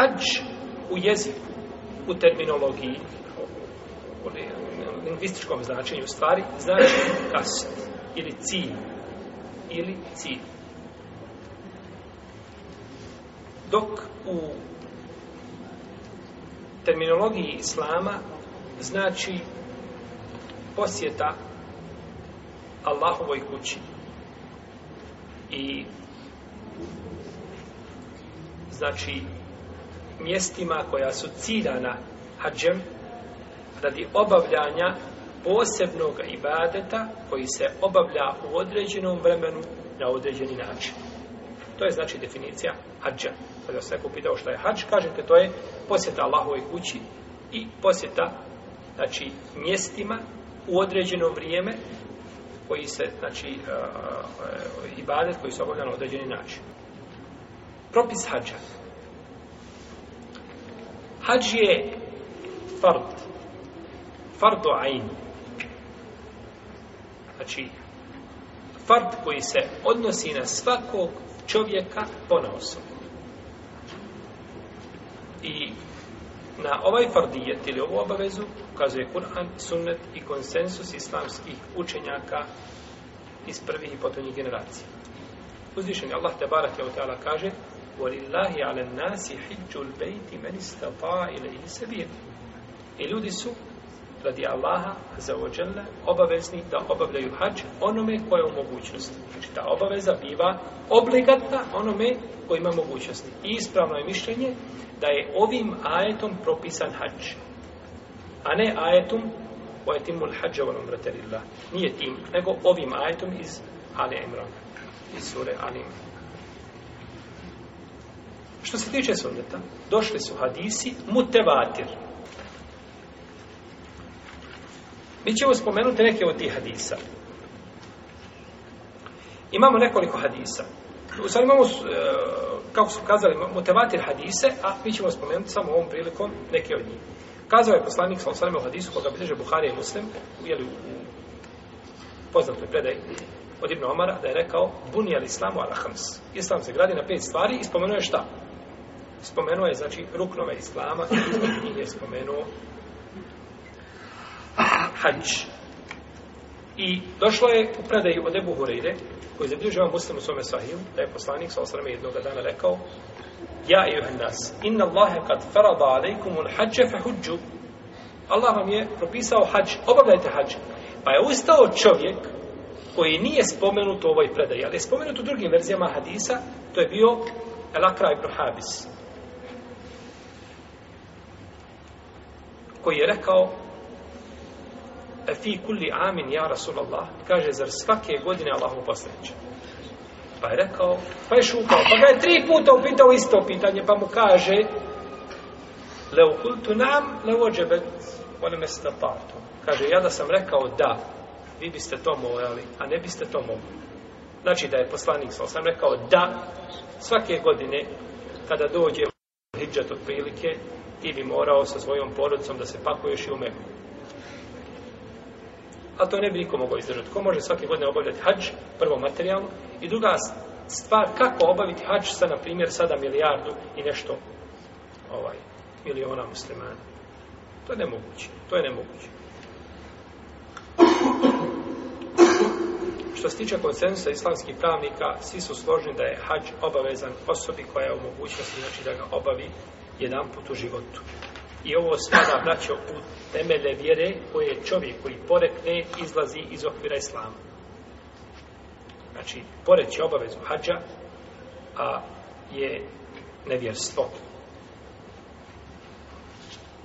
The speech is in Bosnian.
hađ u jeziku, u terminologiji, u lingvističkom značenju stvari, znači kast ili cilj. Ili cilj. Dok u terminologiji islama znači posjeta Allahovoj kući. I znači mjestima koja su ciljana hađem radi obavljanja posebnog ibadeta koji se obavlja u određenom vremenu na određeni način. To je znači definicija hađa. Kada se neko pitao što je hađ, kažete to je posjeta Allahove kući i posjeta znači, mjestima u određeno vrijeme koji se, znači, uh, ibadet koji se obavlja na određeni način. Propis hađa hađ je fard. Fardu ajn. Znači, fard koji se odnosi na svakog čovjeka ponosom. I na ovaj fardijet ili ovu obavezu ukazuje Kur'an, sunnet i konsensus islamskih učenjaka iz prvih i potonjih generacija. Uzvišen je Allah te barak je kaže ولله على الناس حج البيت من استطاع إليه سبيلا I ljudi su, radi Allaha, za ođele, obavezni da obavljaju hađ onome koje je u mogućnosti. Znači, ta obaveza biva obligatna onome koji ima mogućnosti. I ispravno je mišljenje da je ovim ajetom propisan hađ. A ne ajetom koje je timul hađa volom vratelillah. Nije tim, nego ovim ajetom iz Ali Imran, iz sure Ali Imran. Što se tiče sunneta, došli su hadisi mutevatir. Mi ćemo spomenuti neke od tih hadisa. Imamo nekoliko hadisa. U stvari imamo, e, kako su kazali, mutevatir hadise, a mi ćemo spomenuti samo ovom prilikom neke od njih. Kazao je poslanik sa u hadisu koga bilježe Buhari i Muslim, ujeli u poznatoj predaj od Ibn Omara, da je rekao Bunijal islamu ala hams. Islam se gradi na pet stvari i spomenuje šta? spomenuo je, znači, ruknove islama i između njih je spomenuo hađ. I došlo je u predaju od Ebu Hureyre, koji je zabilježio muslim u svome sahiju, da je poslanik sa osrame jednog dana rekao Ja i nas, inna Allahe kad farada alaikum un hađe fe huđu Allah vam je propisao hađ, obavljajte hađ. Pa je ustao čovjek koji nije spomenut u ovoj predaji, ali je spomenut u drugim verzijama hadisa, to je bio El Akra ibn Habis, koji je rekao e fi kulli amin ja rasulallah kaže zar svake godine Allahu posreće pa je rekao pa je šukao pa ga je tri puta upitao isto pitanje pa mu kaže leo kultu nam leo džebet ono mesta partu kaže ja da sam rekao da vi biste to morali a ne biste to mogli znači da je poslanik sa sam rekao da svake godine kada dođe hijđat od prilike ti bi morao sa svojom porodicom da se pakuješ i u Meku. A to ne bi niko mogao izdržati. Ko može svake godine obavljati hađ, prvo materijalno, i druga stvar, kako obaviti hađ sa, na primjer, sada milijardu i nešto ovaj, miliona muslimana. To je nemoguće. To je nemoguće. Što se tiče konsensusa islamskih pravnika, svi su složni da je hađ obavezan osobi koja je u mogućnosti, znači da ga obavi jedan put u životu. I ovo spada, braćo, u temele vjere koje je čovjek koji porekne izlazi iz okvira islama. Znači, poreći obavezu hađa, a je nevjerstvo.